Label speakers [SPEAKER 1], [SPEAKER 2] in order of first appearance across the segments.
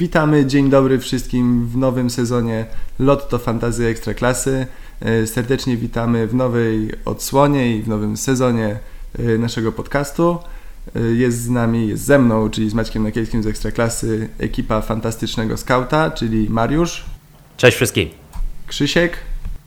[SPEAKER 1] Witamy, dzień dobry wszystkim w nowym sezonie Lotto Fantazy Ekstraklasy. E, serdecznie witamy w nowej odsłonie i w nowym sezonie e, naszego podcastu. E, jest z nami, jest ze mną, czyli z Maćkiem Nakielskim z Ekstraklasy, ekipa fantastycznego skauta, czyli Mariusz.
[SPEAKER 2] Cześć wszystkim.
[SPEAKER 1] Krzysiek.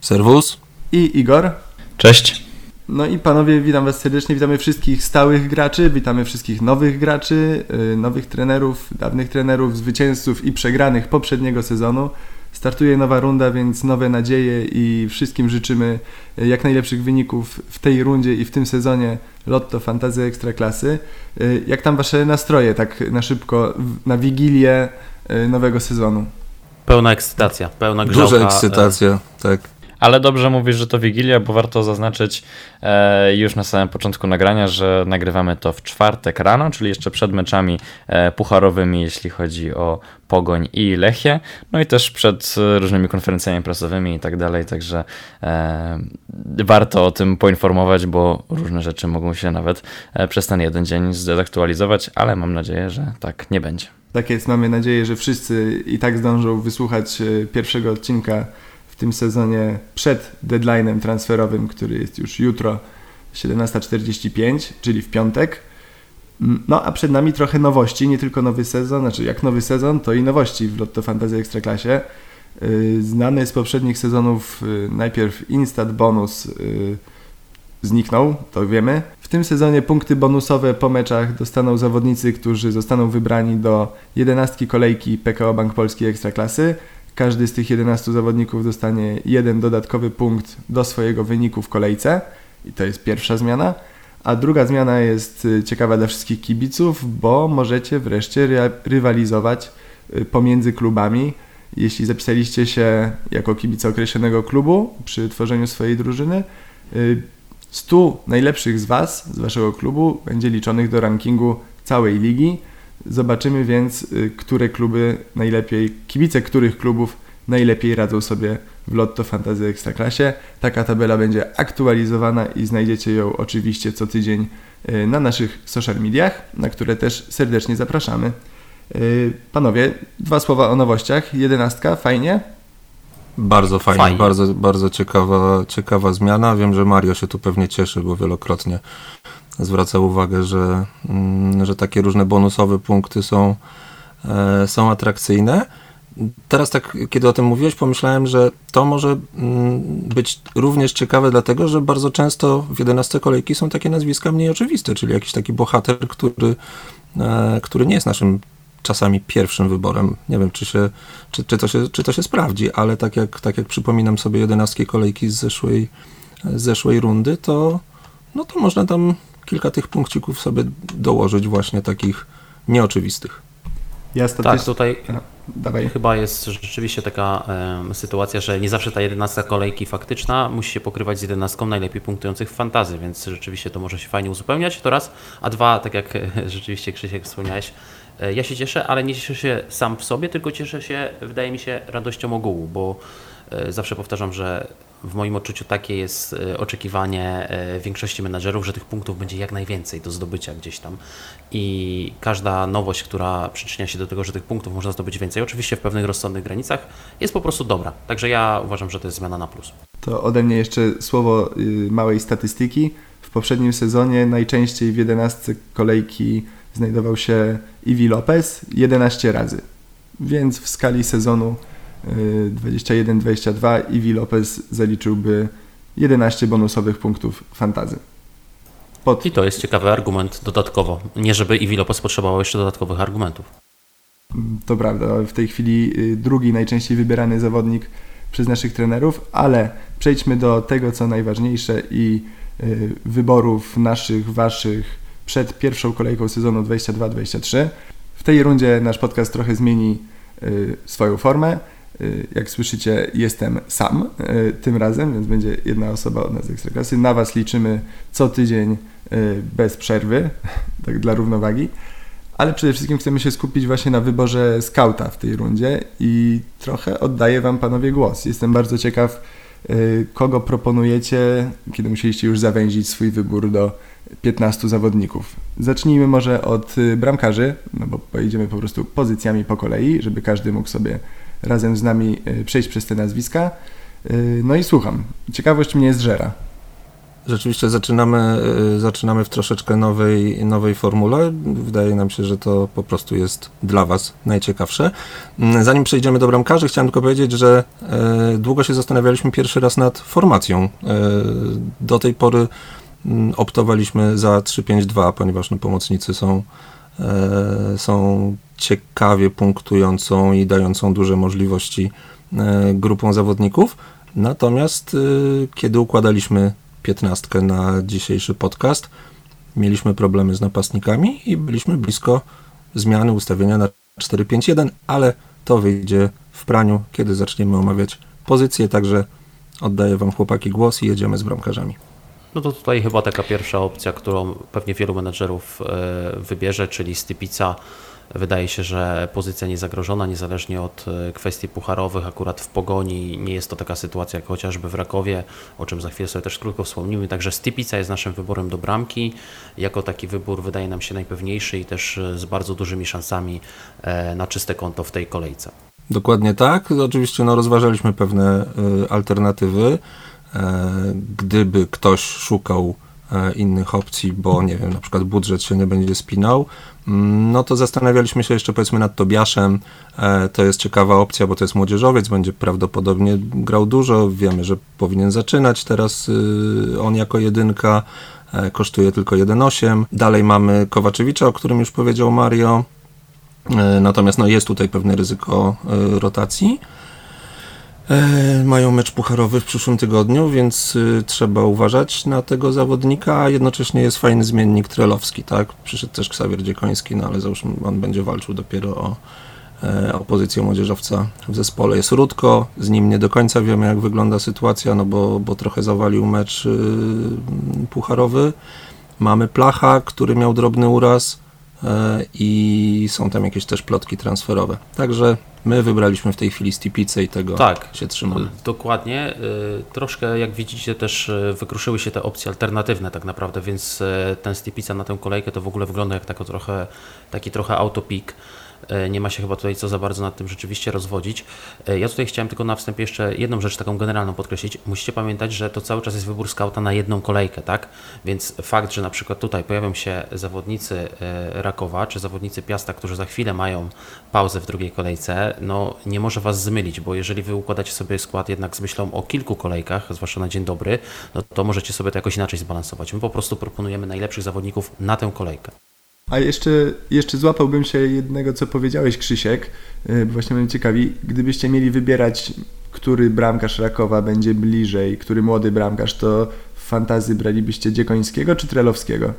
[SPEAKER 3] Serwus.
[SPEAKER 1] I Igor.
[SPEAKER 4] Cześć.
[SPEAKER 1] No i panowie, witam was serdecznie, witamy wszystkich stałych graczy, witamy wszystkich nowych graczy, yy, nowych trenerów, dawnych trenerów, zwycięzców i przegranych poprzedniego sezonu. Startuje nowa runda, więc nowe nadzieje i wszystkim życzymy y, jak najlepszych wyników w tej rundzie i w tym sezonie Lotto Fantazy Ekstraklasy. Yy, jak tam wasze nastroje tak na szybko, na wigilię nowego sezonu?
[SPEAKER 2] Pełna ekscytacja, pełna grzałka.
[SPEAKER 3] Duża ekscytacja, tak.
[SPEAKER 4] Ale dobrze mówisz, że to Wigilia, bo warto zaznaczyć e, już na samym początku nagrania, że nagrywamy to w czwartek rano, czyli jeszcze przed meczami e, pucharowymi, jeśli chodzi o Pogoń i Lechie, no i też przed e, różnymi konferencjami prasowymi i tak dalej, także warto o tym poinformować, bo różne rzeczy mogą się nawet przez ten jeden dzień zdezaktualizować, ale mam nadzieję, że tak nie będzie.
[SPEAKER 1] Tak jest, mamy nadzieję, że wszyscy i tak zdążą wysłuchać pierwszego odcinka w tym sezonie przed deadline'em transferowym, który jest już jutro 17.45, czyli w piątek. Mm, no a przed nami trochę nowości, nie tylko nowy sezon, znaczy jak nowy sezon, to i nowości w Lotto Fantasy Ekstraklasie. Y, znany z poprzednich sezonów y, najpierw Instat Bonus y, zniknął, to wiemy. W tym sezonie punkty bonusowe po meczach dostaną zawodnicy, którzy zostaną wybrani do 11 kolejki PKO Bank Polski Ekstraklasy. Każdy z tych 11 zawodników dostanie jeden dodatkowy punkt do swojego wyniku w kolejce i to jest pierwsza zmiana. A druga zmiana jest y, ciekawa dla wszystkich kibiców, bo możecie wreszcie rywalizować y, pomiędzy klubami. Jeśli zapisaliście się jako kibice określonego klubu przy tworzeniu swojej drużyny, 100 y, najlepszych z Was, z Waszego klubu, będzie liczonych do rankingu całej ligi Zobaczymy więc, y, które kluby najlepiej, kibice których klubów najlepiej radzą sobie w Lotto Fantasy Ekstraklasie. Taka tabela będzie aktualizowana i znajdziecie ją oczywiście co tydzień y, na naszych social mediach, na które też serdecznie zapraszamy. Y, panowie, dwa słowa o nowościach. Jedenastka, fajnie?
[SPEAKER 3] Bardzo fajnie, fajnie, bardzo, bardzo ciekawa, ciekawa zmiana. Wiem, że Mario się tu pewnie cieszy, bo wielokrotnie zwraca uwagę, że, mm, że takie różne bonusowe punkty są, e, są atrakcyjne. Teraz tak, kiedy o tym mówiłeś, pomyślałem, że to może mm, być również ciekawe, dlatego że bardzo często w 11 kolejki są takie nazwiska mniej oczywiste, czyli jakiś taki bohater, który, e, który nie jest naszym czasami pierwszym wyborem. Nie wiem, czy, się, czy, czy, to, się, czy to się sprawdzi, ale tak jak, tak jak przypominam sobie 11 kolejki z zeszłej, z zeszłej rundy, to, no to można tam kilka tych punkcików sobie dołożyć właśnie takich nieoczywistych.
[SPEAKER 2] Ja. Tak, tutaj Dawaj. chyba jest rzeczywiście taka e, sytuacja, że nie zawsze ta 11 kolejki faktyczna musi się pokrywać z 11 najlepiej punktujących w fantazy, więc rzeczywiście to może się fajnie uzupełniać, to raz. A dwa, tak jak rzeczywiście Krzysiek wspomniałeś, e, ja się cieszę, ale nie cieszę się sam w sobie, tylko cieszę się, wydaje mi się, radością ogółu, bo e, zawsze powtarzam, że w moim odczuciu takie jest e, oczekiwanie e, większości menadżerów, że tych punktów będzie jak najwięcej do zdobycia gdzieś tam. I każda nowość, która przyczynia się do tego, że tych punktów można zdobyć więcej, oczywiście w pewnych rozsądnych granicach, jest po prostu dobra. Także ja uważam, że to jest zmiana na plus.
[SPEAKER 1] To ode mnie jeszcze słowo y, małej statystyki. W poprzednim sezonie najczęściej w 11 kolejki znajdował się Iwi Lopez 11 razy. Więc w skali sezonu 21-22 Iwi Lopez zaliczyłby 11 bonusowych punktów fantazy.
[SPEAKER 2] Pod... I to jest ciekawy argument dodatkowo. Nie żeby Iwi Lopez potrzebował jeszcze dodatkowych argumentów.
[SPEAKER 1] To prawda. W tej chwili y, drugi najczęściej wybierany zawodnik przez naszych trenerów, ale przejdźmy do tego, co najważniejsze i y, wyborów naszych, waszych przed pierwszą kolejką sezonu 22-23. W tej rundzie nasz podcast trochę zmieni y, swoją formę. Y, jak słyszycie, jestem sam y, tym razem, więc będzie jedna osoba od nas z Ekstraklasy. Na Was liczymy co tydzień y, bez przerwy, tak dla równowagi. Ale przede wszystkim chcemy się skupić właśnie na wyborze skauta w tej rundzie i trochę oddaję Wam panowie głos. Jestem bardzo ciekaw, kogo proponujecie, kiedy musieliście już zawęzić swój wybór do 15 zawodników. Zacznijmy może od bramkarzy, no bo pojedziemy po prostu pozycjami po kolei, żeby każdy mógł sobie razem z nami przejść przez te nazwiska. No i słucham. Ciekawość mnie zżera.
[SPEAKER 3] Rzeczywiście zaczynamy, y, zaczynamy w troszeczkę nowej, nowej formule. Wydaje nam się, że to po prostu jest dla Was najciekawsze. Mm, zanim przejdziemy do bramkarzy, chciałem tylko powiedzieć, że długo się zastanawialiśmy pierwszy raz nad formacją. Do tej pory mm, optowaliśmy za 3-5-2, ponieważ no, pomocnicy są, są ciekawie punktującą i dającą duże możliwości grupą zawodników. Natomiast kiedy układaliśmy piętnastkę na dzisiejszy podcast. Mieliśmy problemy z napastnikami i byliśmy blisko zmiany ustawienia na 4-5-1, ale to wyjdzie w praniu, kiedy zaczniemy omawiać pozycje, także oddaję Wam chłopaki głos i jedziemy z bramkarzami.
[SPEAKER 2] No to tutaj chyba taka pierwsza opcja, którą pewnie wielu menedżerów e, wybierze, czyli Stypica Wydaje się, że pozycja niezagrożona, niezależnie od e, kwestii pucharowych. Akurat w pogoni nie jest to taka sytuacja jak chociażby w Rakowie, o czym za chwilę sobie też krótko wspomnimy. Także Stypica jest naszym wyborem do bramki. Jako taki wybór wydaje nam się najpewniejszy i też e, z bardzo dużymi szansami na czyste konto w tej kolejce.
[SPEAKER 3] Dokładnie tak. Oczywiście no, rozważaliśmy pewne y, alternatywy. Gdyby ktoś szukał innych opcji, bo nie wiem, na przykład budżet się nie będzie spinał, no to zastanawialiśmy się jeszcze powiedzmy nad Tobiaszem. E, to jest ciekawa opcja, bo to jest młodzieżowiec, będzie prawdopodobnie grał dużo. Wiemy, że powinien zaczynać teraz y, on jako jedynka. E, kosztuje tylko 1,8. Dalej mamy Kowaczewicza, o którym już powiedział Mario. E, natomiast no, jest tutaj pewne ryzyko rotacji. E, mają mecz pucharowy w przyszłym tygodniu, więc y, trzeba uważać na tego zawodnika, a jednocześnie jest fajny zmiennik Trelowski, tak? Przyszedł też Ksawier Dziekoński, no ale załóżmy on będzie walczył dopiero o, e, o pozycję młodzieżowca w zespole. Jest Rudko, z nim nie do końca wiemy jak wygląda sytuacja, no bo, bo trochę zawalił mecz y, pucharowy. Mamy Placha, który miał drobny uraz i są tam jakieś też plotki transferowe. Także My wybraliśmy w tej chwili Stipicę i tego tak, się trzymamy.
[SPEAKER 2] Dokładnie. Y, troszkę, jak widzicie, też y, wykruszyły się te opcje alternatywne tak naprawdę, więc ten Stipica na tę kolejkę to w ogóle wygląda jak tako trochę, taki trochę autopik. E, nie ma się chyba tutaj co za bardzo nad tym rzeczywiście rozwodzić. E, ja tutaj chciałem tylko na wstępie jeszcze jedną rzecz taką generalną podkreślić. Musicie pamiętać, że to cały czas jest wybór skauta na jedną kolejkę, tak? Więc fakt, że na przykład tutaj pojawią się zawodnicy e, Rakowa czy zawodnicy Piasta, którzy za chwilę mają pauzę w drugiej kolejce, no nie może Was zmylić, bo jeżeli Wy układacie sobie skład jednak z myślą o kilku kolejkach, zwłaszcza na dzień dobry, no to możecie sobie to jakoś inaczej zbalansować. My po prostu proponujemy najlepszych zawodników na tę kolejkę.
[SPEAKER 1] A jeszcze, jeszcze złapałbym się jednego, co powiedziałeś, Krzysiek, y, bo właśnie mnie ciekawi, gdybyście mieli wybierać, który bramkarz Rakowa będzie bliżej, który młody bramkarz, to w fantazji bralibyście Dziekońskiego czy Trelowskiego?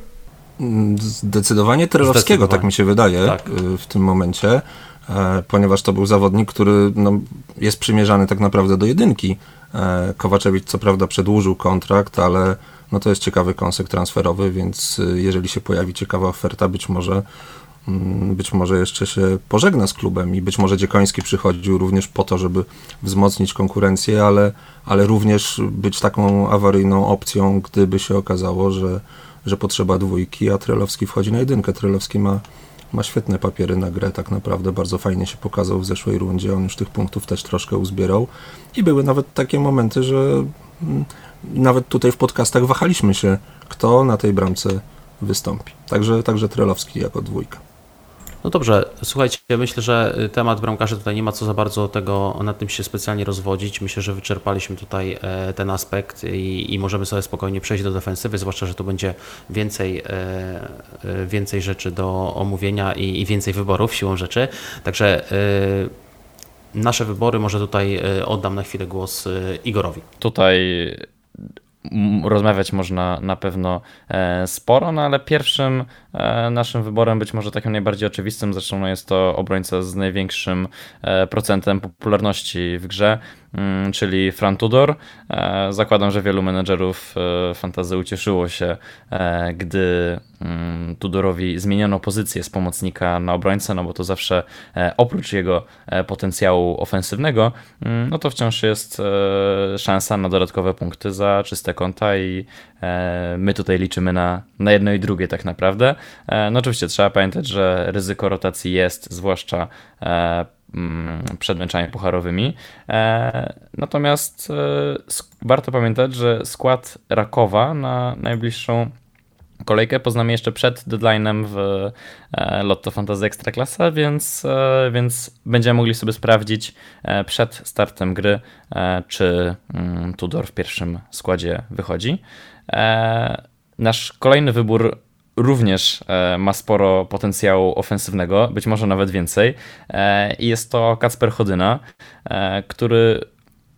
[SPEAKER 3] Mm, zdecydowanie Trelowskiego, tak mi się wydaje tak. Y, w tym momencie, e, ponieważ to był zawodnik, który no, jest przymierzany tak naprawdę do jedynki. E, Kowaczewicz co prawda przedłużył kontrakt, ale no to jest ciekawy kąsek transferowy, więc y, jeżeli się pojawi ciekawa oferta, być może mm, być może jeszcze się pożegna z klubem i być może Dziekoński przychodził również po to, żeby wzmocnić konkurencję, ale, ale również być taką awaryjną opcją, gdyby się okazało, że, że potrzeba dwójki, a Trelowski wchodzi na jedynkę. Trelowski ma, ma świetne papiery na grę, tak naprawdę bardzo fajnie się pokazał w zeszłej rundzie, on już tych punktów też troszkę uzbierał i były nawet takie momenty, że mm, nawet tutaj w podcastach wahaliśmy się, kto na tej bramce wystąpi. Także, także Trelowski jako dwójka.
[SPEAKER 2] No dobrze, słuchajcie, myślę, że temat bramkarzy tutaj nie ma co za bardzo tego nad tym się specjalnie rozwodzić. Myślę, że wyczerpaliśmy tutaj e, ten aspekt i, i możemy sobie spokojnie przejść do defensywy, zwłaszcza, że tu będzie więcej, e, e, więcej rzeczy do omówienia i, i więcej wyborów siłą rzeczy. Także nasze wybory może tutaj oddam na chwilę głos Igorowi.
[SPEAKER 4] Tutaj rozmawiać można na pewno e, sporo, no ale pierwszym e, naszym wyborem, być może takim najbardziej oczywistym, zresztą jest to obrońca z największym e, procentem popularności w grze. Mm, czyli Fran Tudor. E, zakładam, że wielu menedżerów e, fantazy ucieszyło się, gdy mm, Tudorowi zmieniono pozycję z pomocnika na obrońcę, no bo to zawsze oprócz jego potencjału ofensywnego, mm, no to wciąż jest szansa na dodatkowe punkty za czyste konta i my tutaj liczymy na, na jedno i drugie tak naprawdę. No oczywiście trzeba pamiętać, że ryzyko rotacji jest, zwłaszcza przed meczami pucharowymi. E, natomiast e, warto pamiętać, że skład Rakowa na najbliższą kolejkę poznamy jeszcze przed deadline'em w e, Lotto Fantasy Ekstraklasa, więc, więc będziemy mogli sobie sprawdzić przed startem gry, czy mm, Tudor w pierwszym składzie wychodzi. Nasz kolejny wybór również e, ma sporo potencjału ofensywnego, być może nawet więcej. E, I jest to Kacper Chodyna, e, który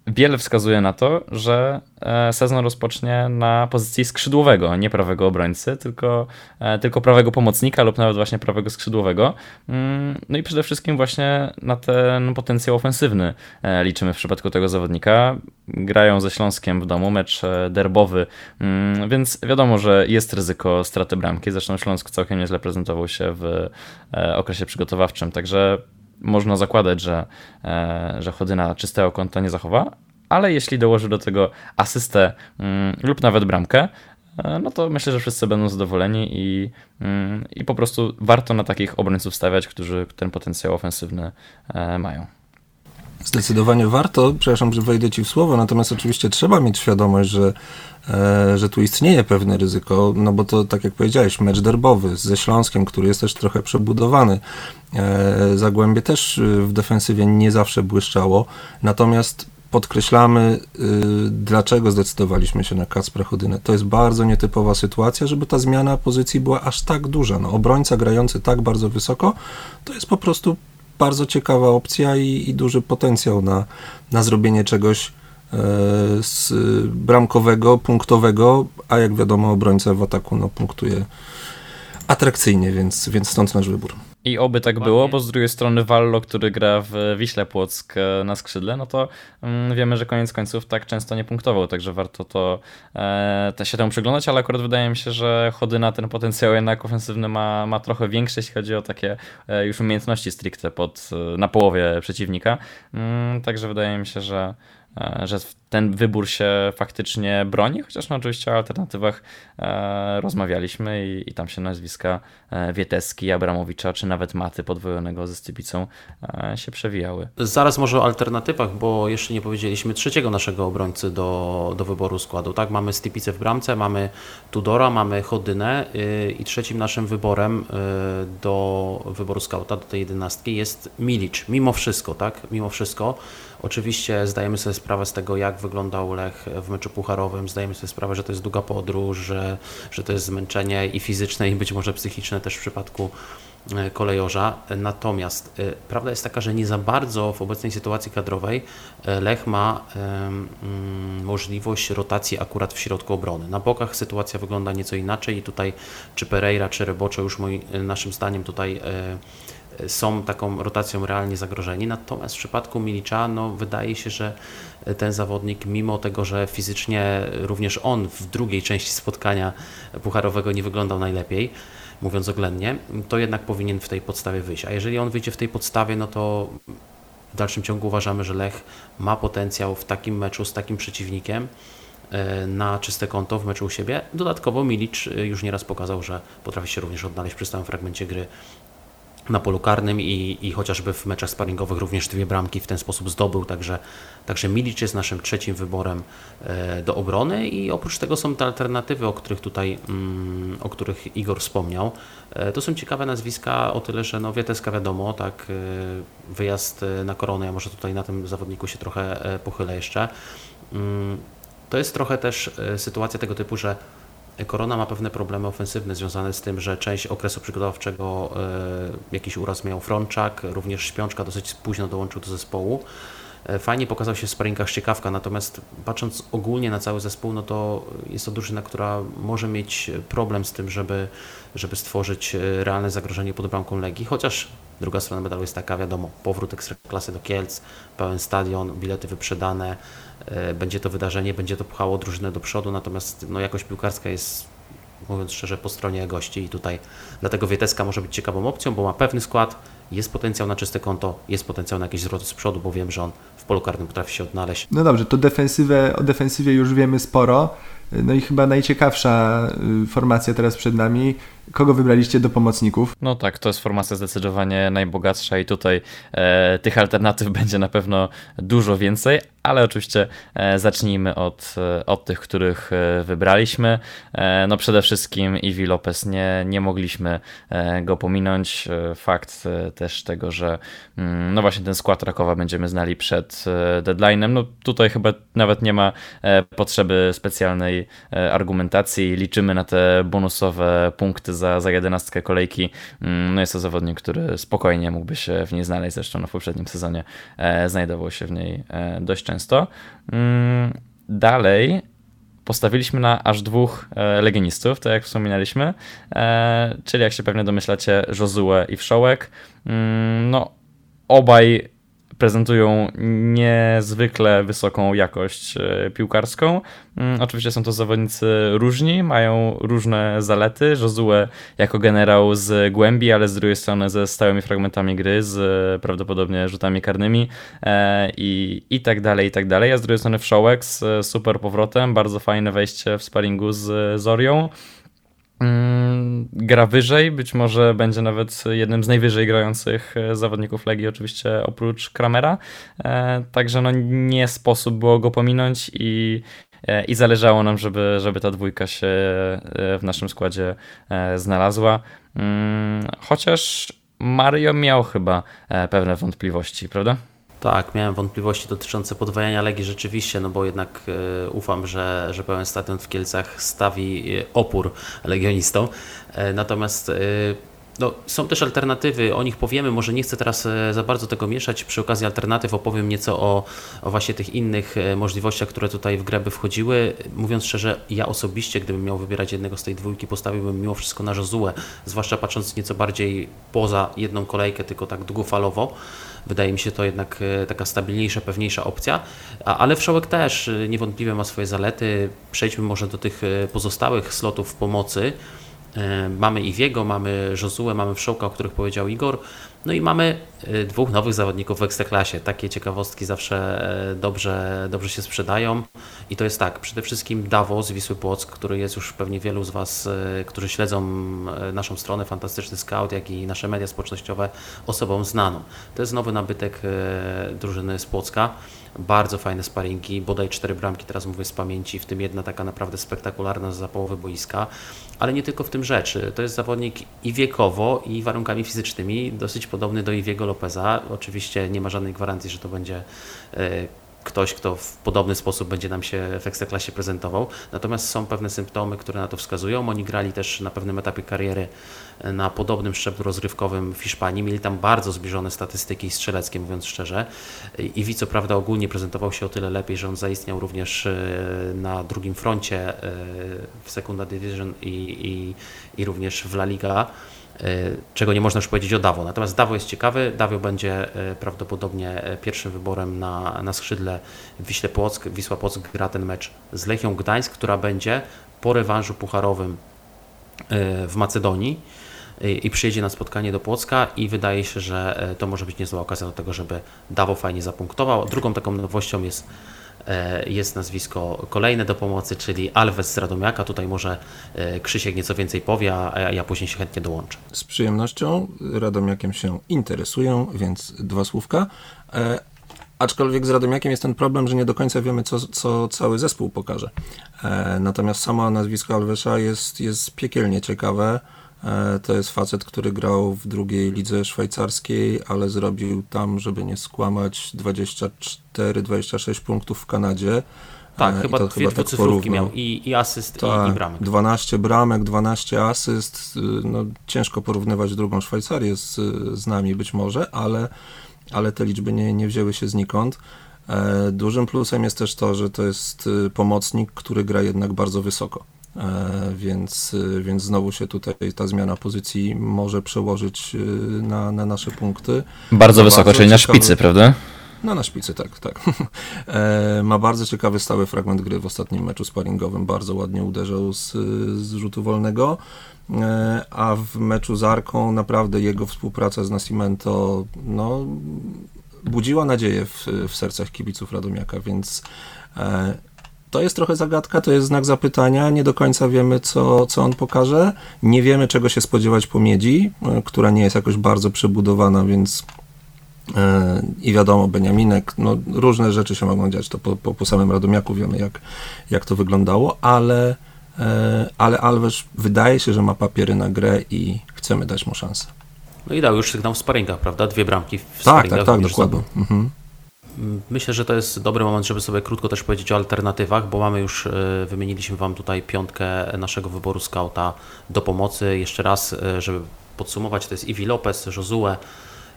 [SPEAKER 4] wiele wskazuje na to, że e, sezon rozpocznie na pozycji skrzydłowego, nie prawego obrońcy, tylko, e, tylko prawego pomocnika lub nawet właśnie prawego skrzydłowego. Mm, no i przede wszystkim właśnie na ten potencjał ofensywny e, liczymy w przypadku tego zawodnika. Grają ze Śląskiem w domu, mecz derbowy, mm, więc wiadomo, że jest ryzyko straty bramki. Zresztą Śląsk całkiem nieźle prezentował się w okresie przygotowawczym, także można zakładać, że, e, że Chodyna czystego konta nie zachowa, ale jeśli dołoży do tego asystę mm, lub nawet bramkę, e, no to myślę, że wszyscy będą zadowoleni i, mm, i po prostu warto na takich obrońców stawiać, którzy ten potencjał ofensywny e, mają.
[SPEAKER 3] Zdecydowanie warto, przepraszam, że wejdę Ci w słowo, natomiast oczywiście trzeba mieć świadomość, że, e, że tu istnieje pewne ryzyko, no bo to, tak jak powiedziałeś, mecz derbowy ze Śląskiem, który jest też trochę przebudowany. E, Zagłębie też w defensywie nie zawsze błyszczało, natomiast podkreślamy, y, dlaczego zdecydowaliśmy się na Kacpra Chodynę. To jest bardzo nietypowa sytuacja, żeby ta zmiana pozycji była aż tak duża. No, obrońca grający tak bardzo wysoko, to jest po prostu bardzo ciekawa opcja i, i duży potencjał na, na zrobienie czegoś e, z bramkowego, punktowego, a jak wiadomo obrońca w ataku no, punktuje atrakcyjnie, więc, więc stąd nasz wybór.
[SPEAKER 4] I oby tak było, bo z drugiej strony Wallo, który gra w Wiśle Płock e, na skrzydle, no to mm, wiemy, że koniec końców tak często nie punktował, także warto to e, się temu przyglądać, ale akurat wydaje mi się, że chody na ten potencjał jednak ofensywny ma, ma trochę większy, jeśli chodzi o takie e, już umiejętności stricte pod, na połowie przeciwnika, mm, także wydaje mi się, że E, że ten wybór się faktycznie broni, chociaż no oczywiście o alternatywach e, rozmawialiśmy i, i, tam się nazwiska e, Wieteski, Abramowicza, czy nawet Maty podwojonego ze Stypicą e, się przewijały.
[SPEAKER 2] Zaraz może o alternatywach, bo jeszcze nie powiedzieliśmy trzeciego naszego obrońcy do, do wyboru składu. Tak, mamy Stypicę w bramce, mamy Tudora, mamy Chodynę yy, i trzecim naszym wyborem yy, do wyboru skauta, do tej jedenastki jest Milic. Mimo wszystko, tak, mimo wszystko Oczywiście zdajemy sobie sprawę z tego, jak wyglądał Lech w meczu pucharowym, zdajemy sobie sprawę, że to jest długa podróż, że, że to jest zmęczenie i fizyczne, i być może psychiczne też w przypadku e, kolejorza. Natomiast e, prawda jest taka, że nie za bardzo w obecnej sytuacji kadrowej e, Lech ma um, możliwość rotacji akurat w środku obrony. Na bokach sytuacja wygląda nieco inaczej i tutaj czy Pereira, czy Rebocze już moi, naszym zdaniem tutaj są taką rotacją realnie zagrożeni. Natomiast w przypadku Milicza no, wydaje się, że ten zawodnik, mimo tego, że fizycznie również on w drugiej części spotkania pucharowego nie wyglądał najlepiej, mówiąc oględnie, to jednak powinien w tej podstawie wyjść. A jeżeli on wyjdzie w tej podstawie, no to w dalszym ciągu uważamy, że Lech ma potencjał w takim meczu z takim przeciwnikiem e, na czyste konto w meczu u siebie. Dodatkowo Milic e, już nieraz pokazał, że potrafi się również odnaleźć przy stałym fragmencie gry na polu karnym i, i chociażby w meczach sparingowych również dwie bramki w ten sposób zdobył, także, także Milic jest naszym trzecim wyborem e, do obrony i oprócz tego są te alternatywy, o których tutaj, mm, o których Igor wspomniał. E, to są ciekawe nazwiska o tyle, że no Wieteska wiadomo, tak, e, wyjazd na koronę, ja może tutaj na tym zawodniku się trochę pochylę jeszcze. Mm, to jest trochę też sytuacja tego typu, że Korona ma pewne problemy ofensywne związane z tym, że część okresu przygotowawczego e, jakiś uraz miał Frączak, również Śpiączka dosyć późno dołączył do zespołu. Fajnie pokazał się w sparingach Szczekawka, natomiast patrząc ogólnie na cały zespół, no to jest to drużyna, która może mieć problem z tym, żeby, żeby stworzyć realne zagrożenie pod bramką Legii, chociaż druga strona medalu jest taka, wiadomo, powrót Ekstraklasy do Kielc, pełen stadion, bilety wyprzedane, będzie to wydarzenie, będzie to pchało drużynę do przodu, natomiast no, jakość piłkarska jest mówiąc szczerze, po stronie gości i tutaj dlatego Wieteska może być ciekawą opcją, bo ma pewny skład, jest potencjał na czyste konto, jest potencjał na jakieś zwroty z przodu, bo wiem, że on polu karnym potrafi się odnaleźć.
[SPEAKER 1] No dobrze, to defensywę, o defensywie już wiemy sporo. No i chyba najciekawsza y, formacja teraz przed nami. Kogo wybraliście do pomocników?
[SPEAKER 4] No tak, to jest formacja zdecydowanie najbogatsza i tutaj e, tych alternatyw będzie na pewno dużo więcej, ale oczywiście e, zacznijmy od, e, od tych, których e, wybraliśmy. E, no przede wszystkim Iwi Lopez, nie, nie mogliśmy e, go pominąć. Fakt też tego, że mm, no właśnie ten skład Rakowa będziemy znali przed deadline'em. No tutaj chyba nawet nie ma potrzeby specjalnej argumentacji. Liczymy na te bonusowe punkty za, za jedenastkę kolejki. Mm, no jest to zawodnik, który spokojnie mógłby się w niej znaleźć, zresztą no w poprzednim sezonie e, znajdował się w niej e, dość często. Mm, dalej postawiliśmy na aż dwóch e, legionistów, tak jak wspominaliśmy, czyli jak się pewnie domyślacie, Josue i Wszołek. Mm, no, obaj prezentują niezwykle wysoką jakość e, piłkarską. Mm, oczywiście są to zawodnicy różni, mają różne zalety. Josue jako generał z głębi, ale z drugiej strony ze stałymi fragmentami gry, z e, prawdopodobnie rzutami karnymi e, i, i tak dalej, i tak dalej. A z drugiej strony Wszołek z super powrotem, bardzo fajne wejście w sparingu z Zorią. Mm, gra wyżej, być może będzie nawet jednym z najwyżej grających e, zawodników Legii, oczywiście oprócz Kramera. E, także no nie sposób było go pominąć i, e, i zależało nam, żeby, żeby ta dwójka się w naszym składzie znalazła. Mm, chociaż Mario miał chyba pewne wątpliwości, prawda?
[SPEAKER 2] Tak, miałem wątpliwości dotyczące podwajania Legii rzeczywiście, no bo jednak y, ufam, że, że pełen stadion w Kielcach stawi e, opór legionistom. Y, natomiast no, są też alternatywy, o nich powiemy, może nie chcę teraz za bardzo tego mieszać, przy okazji alternatyw opowiem nieco o, o właśnie tych innych możliwościach, które tutaj w grę by wchodziły. Mówiąc szczerze, ja osobiście, gdybym miał wybierać jednego z tej dwójki, postawiłbym mimo wszystko na Josue, zwłaszcza patrząc nieco bardziej poza jedną kolejkę, tylko tak długofalowo. Wydaje mi się to jednak e, taka stabilniejsza, pewniejsza opcja, ale Wszołek też e, niewątpliwie ma swoje zalety. Przejdźmy może do tych e, pozostałych slotów pomocy. Mamy Iwiego, mamy Josue, mamy Wszołka, o których powiedział Igor. No i mamy dwóch nowych zawodników w Ekstraklasie. Takie ciekawostki zawsze dobrze, dobrze się sprzedają. I to jest tak, przede wszystkim Davos, Wisły Płock, który jest już pewnie wielu z Was, którzy śledzą naszą stronę Fantastyczny Scout, jak i nasze media społecznościowe, osobą znaną. To jest nowy nabytek drużyny z Płocka. Bardzo fajne sparingi, bodaj cztery bramki, teraz mówię z pamięci, w tym jedna taka naprawdę spektakularna za połowy boiska. Ale nie tylko w tym rzeczy. To jest zawodnik i wiekowo, i warunkami fizycznymi dosyć podobny do Iwiego Lopeza. Oczywiście nie ma żadnej gwarancji, że to będzie e, ktoś, kto w podobny sposób będzie nam się w Ekstraklasie prezentował. Natomiast są pewne symptomy, które na to wskazują. Oni grali też na pewnym etapie kariery na podobnym szczeblu rozrywkowym w Hiszpanii. Mieli tam bardzo zbliżone statystyki strzeleckie, mówiąc szczerze. I co prawda ogólnie prezentował się o tyle lepiej, że on zaistniał również e, na drugim froncie e, w Secunda Division i, i, i również w La Liga E, czego nie można już powiedzieć o Dawo. Natomiast Dawo jest ciekawy. Dawo będzie e, prawdopodobnie e, pierwszym wyborem na, na skrzydle Wiśle Płock. Wisła Płock gra ten mecz z Lechią Gdańsk, która będzie po rewanżu pucharowym w Macedonii i przyjedzie na spotkanie do Płocka i wydaje się, że to może być niezła okazja do tego, żeby Dawo fajnie zapunktował. Drugą taką nowością jest jest nazwisko kolejne do pomocy, czyli Alves z Radomiaka. Tutaj może e, Krzysiek nieco więcej powie, a ja później się chętnie dołączę.
[SPEAKER 3] Z przyjemnością Radomiakiem się interesują, więc dwa słówka. E, aczkolwiek z Radomiakiem jest ten problem, że nie do końca wiemy, co, co cały zespół pokaże. E, natomiast samo nazwisko Alvesa jest, jest piekielnie ciekawe. E, to jest facet, który grał w drugiej lidze szwajcarskiej, ale zrobił tam, żeby nie skłamać, 24-26 punktów w Kanadzie.
[SPEAKER 2] Tak, e, I chyba dwie tak cyfrówki miał i, i asyst, tak, i, i bramek.
[SPEAKER 3] 12 bramek, 12 asyst. Y, no, ciężko porównywać drugą Szwajcarię z, z nami być może, ale, ale te liczby nie, nie wzięły się znikąd. E, dużym plusem jest też to, że to jest y, pomocnik, który gra jednak bardzo wysoko. E, więc, y, więc znowu się tutaj ta zmiana pozycji może przełożyć y, na, na nasze punkty.
[SPEAKER 4] Bardzo wysoko, bardzo czyli na szpicy, prawda?
[SPEAKER 3] No na szpicy, tak, tak. E, ma bardzo ciekawy stały fragment gry w ostatnim meczu sparingowym. Bardzo ładnie uderzał z, z rzutu wolnego. A w meczu z Arką naprawdę jego współpraca z Nascimento no, budziła nadzieję w, w sercach kibiców Radomiaka, więc e, to jest trochę zagadka, to jest znak zapytania. Nie do końca wiemy, co, co on pokaże. Nie wiemy, czego się spodziewać po miedzi, e, która nie jest jakoś bardzo przebudowana, więc e, i wiadomo, Beniaminek, no, różne rzeczy się mogą dziać, to po, po, po samym Radomiaku wiemy, jak, jak to wyglądało, ale, ale Alves wydaje się, że ma papiery na grę i chcemy dać mu szansę.
[SPEAKER 2] No i dał już sygnał w sparingach, prawda? Dwie bramki w
[SPEAKER 3] tak, sparingach. Tak, tak, tak, dokładnie. Mhm.
[SPEAKER 2] Myślę, że to jest dobry moment, żeby sobie krótko też powiedzieć o alternatywach, bo mamy już, e, wymieniliśmy Wam tutaj piątkę naszego wyboru skauta do pomocy. Jeszcze raz, e, żeby podsumować, to jest Iwi Lopez, Josue,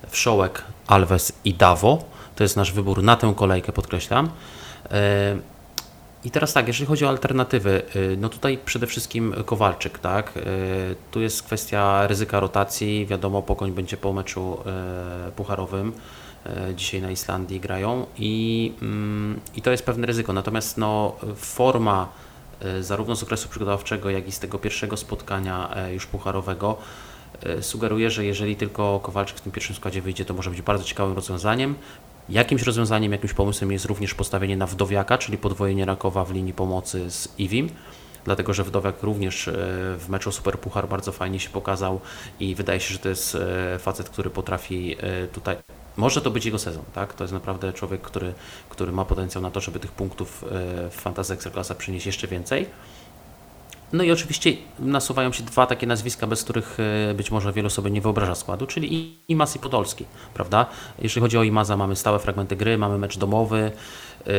[SPEAKER 2] Wszołek, Alves i Davo. To jest nasz wybór na tę kolejkę, podkreślam. E, i teraz tak, jeżeli chodzi o alternatywy, no tutaj przede wszystkim Kowalczyk, tak? Tu jest kwestia ryzyka rotacji. Wiadomo, Pogoń będzie po meczu pucharowym. Dzisiaj na Islandii grają i, mm, i to jest pewne ryzyko. Natomiast no, forma zarówno z okresu przygotowawczego, jak i z tego pierwszego spotkania już pucharowego sugeruje, że jeżeli tylko Kowalczyk w tym pierwszym składzie wyjdzie, to może być bardzo ciekawym rozwiązaniem. Jakimś rozwiązaniem, jakimś pomysłem jest również postawienie na Wdowiaka, czyli podwojenie Rakowa w linii pomocy z Iwim dlatego że Wdowiak również e, w meczu Super Puchar bardzo fajnie się pokazał i wydaje się, że to jest e, facet, który potrafi e, tutaj może to być jego sezon, tak? To jest naprawdę człowiek, który, który ma potencjał na to, żeby tych punktów w Fantasy Ekstraklasa przynieść jeszcze więcej. No i oczywiście nasuwają się dwa takie nazwiska, bez których e, być może wielu sobie nie wyobraża składu, czyli Imas i Podolski, prawda? Jeżeli chodzi o Imaza, mamy stałe fragmenty gry, mamy mecz domowy. E,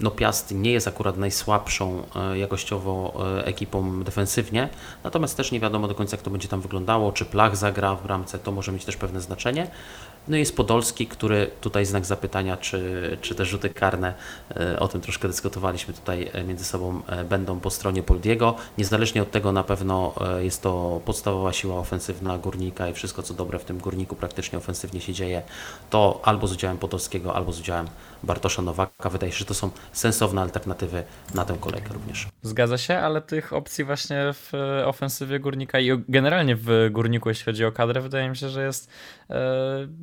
[SPEAKER 2] no Piast nie jest akurat najsłabszą e, jakościowo ekipą defensywnie, natomiast też nie wiadomo do końca, jak to będzie tam wyglądało, czy Plach zagra w bramce, to może mieć też pewne znaczenie. No i jest Podolski, który tutaj znak zapytania, czy, czy te rzuty karne, o tym troszkę dyskutowaliśmy tutaj między sobą, będą po stronie Poldiego. Niezależnie od tego na pewno jest to podstawowa siła ofensywna Górnika i wszystko co dobre w tym Górniku praktycznie ofensywnie się dzieje, to albo z udziałem Podolskiego, albo z udziałem Bartosza Nowaka. Wydaje się, że to są sensowne alternatywy na tę kolejkę również.
[SPEAKER 4] Zgadza się, ale tych opcji właśnie w ofensywie Górnika i generalnie w Górniku, jeśli chodzi o kadrę, wydaje mi się, że jest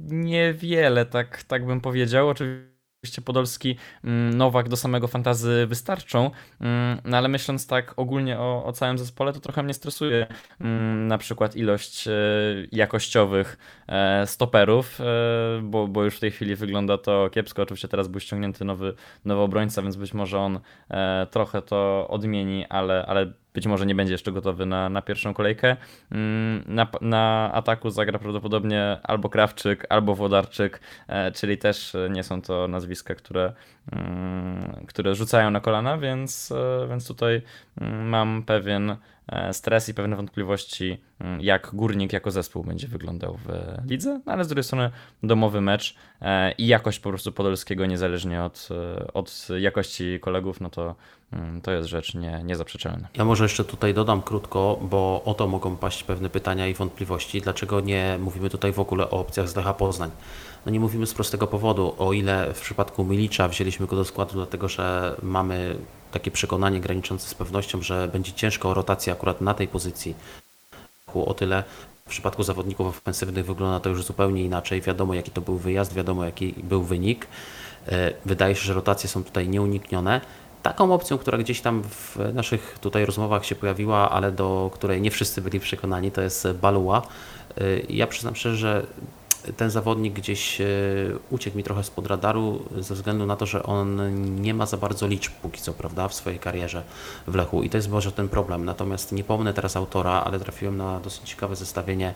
[SPEAKER 4] niewiele, tak, tak bym powiedział. Oczywiście Oczywiście Podolski, mm, Nowak do samego fantazy wystarczą, mm, no ale myśląc tak ogólnie o, o całym zespole, to trochę mnie stresuje mm, na przykład ilość e, jakościowych e, stoperów, e, bo, bo już w tej chwili wygląda to kiepsko. Oczywiście teraz był ściągnięty nowy, nowy obrońca, więc być może on trochę to odmieni, ale, ale być może nie będzie jeszcze gotowy na, na pierwszą kolejkę. Mm, na, na ataku zagra prawdopodobnie albo Krawczyk, albo Włodarczyk, e, czyli też nie są to nazwiska, które, które rzucają na kolana, więc, e, więc tutaj mm, mam pewien E, stres i pewne wątpliwości, mm, jak Górnik jako zespół będzie wyglądał w lidze, no ale z drugiej strony domowy mecz e, i jakość po prostu Podolskiego niezależnie od, od jakości kolegów, no to mm, to jest rzecz nie, niezaprzeczalna.
[SPEAKER 2] Ja może jeszcze tutaj dodam krótko, bo o to mogą paść pewne pytania i wątpliwości. Dlaczego nie mówimy tutaj w ogóle o opcjach z Lecha Poznań? No nie mówimy z prostego powodu. O ile w przypadku Milicza wzięliśmy go do składu, dlatego że mamy takie przekonanie graniczące z pewnością, że będzie ciężko o rotację akurat na tej pozycji. O tyle w przypadku zawodników ofensywnych wygląda to już zupełnie inaczej. Wiadomo, jaki to był wyjazd, wiadomo, jaki był wynik. E, wydaje się, że rotacje są tutaj nieuniknione. Taką opcją, która gdzieś tam w naszych tutaj rozmowach się pojawiła, ale do której nie wszyscy byli przekonani, to jest Balua. E, ja przyznam szczerze, że ten zawodnik gdzieś e, uciekł mi trochę spod radaru ze względu na to, że on nie ma za bardzo liczb póki co, prawda, w swojej karierze w Lechu i to jest może ten problem. Natomiast nie pomnę teraz autora, ale trafiłem na dosyć ciekawe zestawienie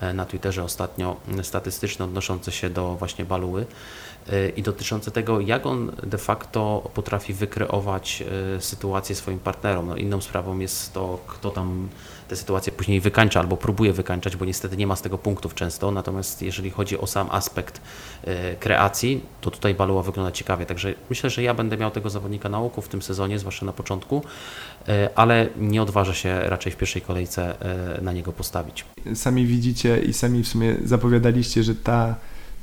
[SPEAKER 2] e, na Twitterze ostatnio statystyczne odnoszące się do właśnie Baluły i dotyczące tego, jak on de facto potrafi wykreować sytuację swoim partnerom. No, inną sprawą jest to, kto tam te sytuacje później wykańcza albo próbuje wykańczać, bo niestety nie ma z tego punktów często. Natomiast jeżeli chodzi o sam aspekt e, kreacji, to tutaj Baluła wygląda ciekawie. Także myślę, że ja będę miał tego zawodnika na oku w tym sezonie, zwłaszcza na początku, ale nie odważę się raczej w pierwszej kolejce na niego postawić.
[SPEAKER 1] Sami widzicie i sami w sumie zapowiadaliście, że ta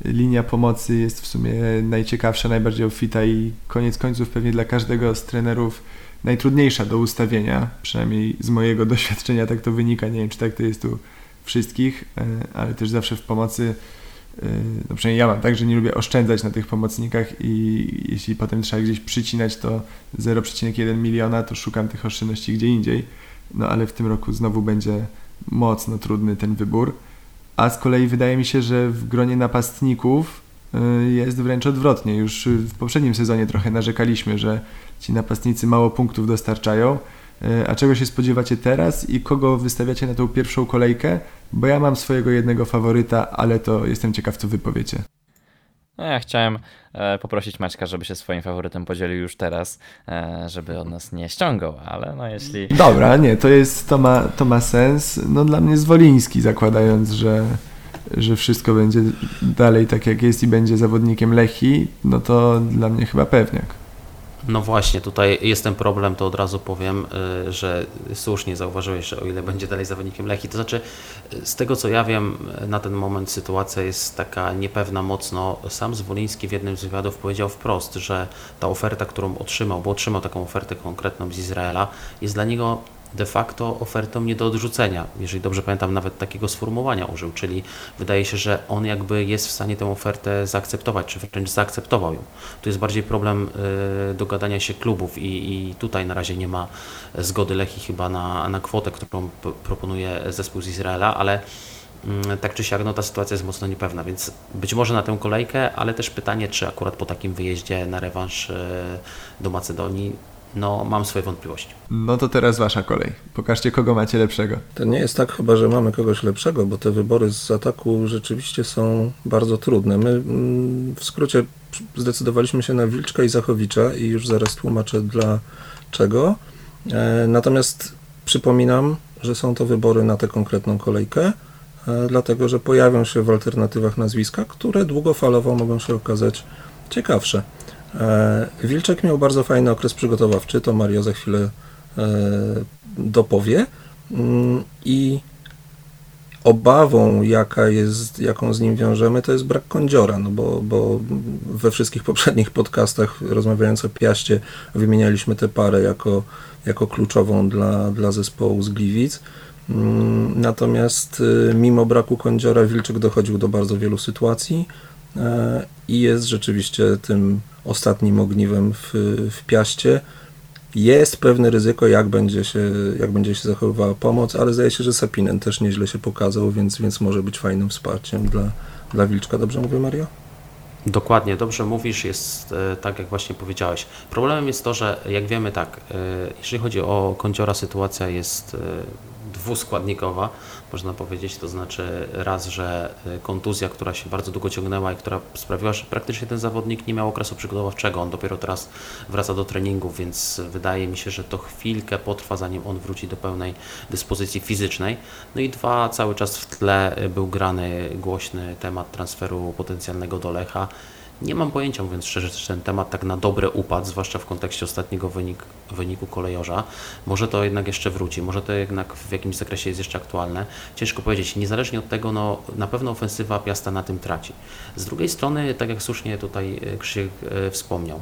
[SPEAKER 1] linia pomocy jest w sumie najciekawsza, najbardziej obfita i koniec końców pewnie dla każdego z trenerów najtrudniejsza do ustawienia, przynajmniej z mojego doświadczenia tak to wynika, nie wiem czy tak to jest tu wszystkich, e, ale też zawsze w pomocy, e, no przynajmniej ja mam tak, że nie lubię oszczędzać na tych pomocnikach i jeśli potem trzeba gdzieś przycinać to 0,1 miliona, to szukam tych oszczędności gdzie indziej, no ale w tym roku znowu będzie mocno trudny ten wybór, a z kolei wydaje mi się, że w gronie napastników e, jest wręcz odwrotnie. Już w poprzednim sezonie trochę narzekaliśmy, że ci napastnicy mało punktów dostarczają. E, a czego się spodziewacie teraz i kogo wystawiacie na tą pierwszą kolejkę? Bo ja mam swojego jednego faworyta, ale to jestem ciekaw, co wy powiecie.
[SPEAKER 4] No ja chciałem e, poprosić Maćka, żeby się swoim faworytem podzielił już teraz, e, żeby od nas nie ściągał, ale no jeśli...
[SPEAKER 1] Dobra, nie, to jest, to ma, to ma sens. No dla mnie Zwoliński, zakładając, że, że wszystko będzie dalej tak jak jest i będzie zawodnikiem Lechi, no to dla mnie chyba pewniak.
[SPEAKER 2] No właśnie, tutaj jest ten problem, to od razu powiem, y, że słusznie zauważyłeś, że o ile będzie dalej zawodnikiem Lechi, to znaczy z tego co ja wiem, na ten moment sytuacja jest taka niepewna mocno. Sam Zwoliński w jednym z wywiadów powiedział wprost, że ta oferta, którą otrzymał, bo otrzymał taką ofertę konkretną z Izraela, jest dla niego de facto ofertą nie do odrzucenia. Jeżeli dobrze pamiętam, nawet takiego sformułowania użył, czyli wydaje się, że on jakby jest w stanie tę ofertę zaakceptować, czy wręcz zaakceptował ją. Tu jest bardziej problem y, dogadania się klubów i, i tutaj na razie nie ma zgody Lechi chyba na, na kwotę, którą proponuje zespół z Izraela, ale mm, tak czy siak no, ta sytuacja jest mocno niepewna, więc być może na tę kolejkę, ale też pytanie, czy akurat po takim wyjeździe na rewanż y, do Macedonii no mam swoje wątpliwości.
[SPEAKER 1] No to teraz wasza kolej. Pokażcie, kogo macie lepszego.
[SPEAKER 3] To nie jest tak chyba, że mamy kogoś lepszego, bo te wybory z ataku rzeczywiście są bardzo trudne. My mm, w skrócie zdecydowaliśmy się na Wilczka i Zachowicza i już zaraz tłumaczę dlaczego. E, natomiast przypominam, że są to wybory na tę konkretną kolejkę, e, dlatego że pojawią się w alternatywach nazwiska, które długofalowo mogą się okazać ciekawsze. E, Wilczek miał bardzo fajny okres przygotowawczy, to Mario za chwilę e, dopowie. Mm, I obawą, jaka jest, jaką z nim wiążemy, to jest brak kądziora, no bo, bo we wszystkich poprzednich podcastach rozmawiając o Piaście wymienialiśmy tę parę jako, jako kluczową dla, dla zespołu z Gliwic. Mm, natomiast y, mimo braku kądziora Wilczek dochodził do bardzo wielu sytuacji e, i jest rzeczywiście tym ostatnim ogniwem w, w Piaście. Jest pewne ryzyko, jak będzie, się, jak będzie się zachowywała pomoc, ale zdaje się, że Sapinen też nieźle się pokazał, więc, więc może być fajnym wsparciem dla, dla Wilczka. Dobrze mówię, Mario?
[SPEAKER 2] Dokładnie, dobrze mówisz, jest e, tak jak właśnie powiedziałeś. Problemem jest to, że jak wiemy tak, e, jeżeli chodzi o kądziora, sytuacja jest e, dwuskładnikowa, można powiedzieć, to znaczy raz, że y, kontuzja, która się bardzo długo ciągnęła i która sprawiła, że praktycznie ten zawodnik nie miał okresu przygotowawczego, on dopiero teraz wraca do treningów, więc wydaje mi się, że to chwilkę potrwa, zanim on wróci do pełnej dyspozycji fizycznej. No i dwa, cały czas w tle y, był grany głośny temat transferu potencjalnego do Lecha nie mam pojęcia, mówiąc szczerze, czy ten temat tak na dobre upadł, zwłaszcza w kontekście ostatniego wynik, wyniku kolejorza. Może to jednak jeszcze wróci, może to jednak w jakimś zakresie jest jeszcze aktualne. Ciężko powiedzieć. Niezależnie od tego, no, na pewno ofensywa Piasta na tym traci. Z drugiej strony, tak jak słusznie tutaj e, Krzyk e, wspomniał,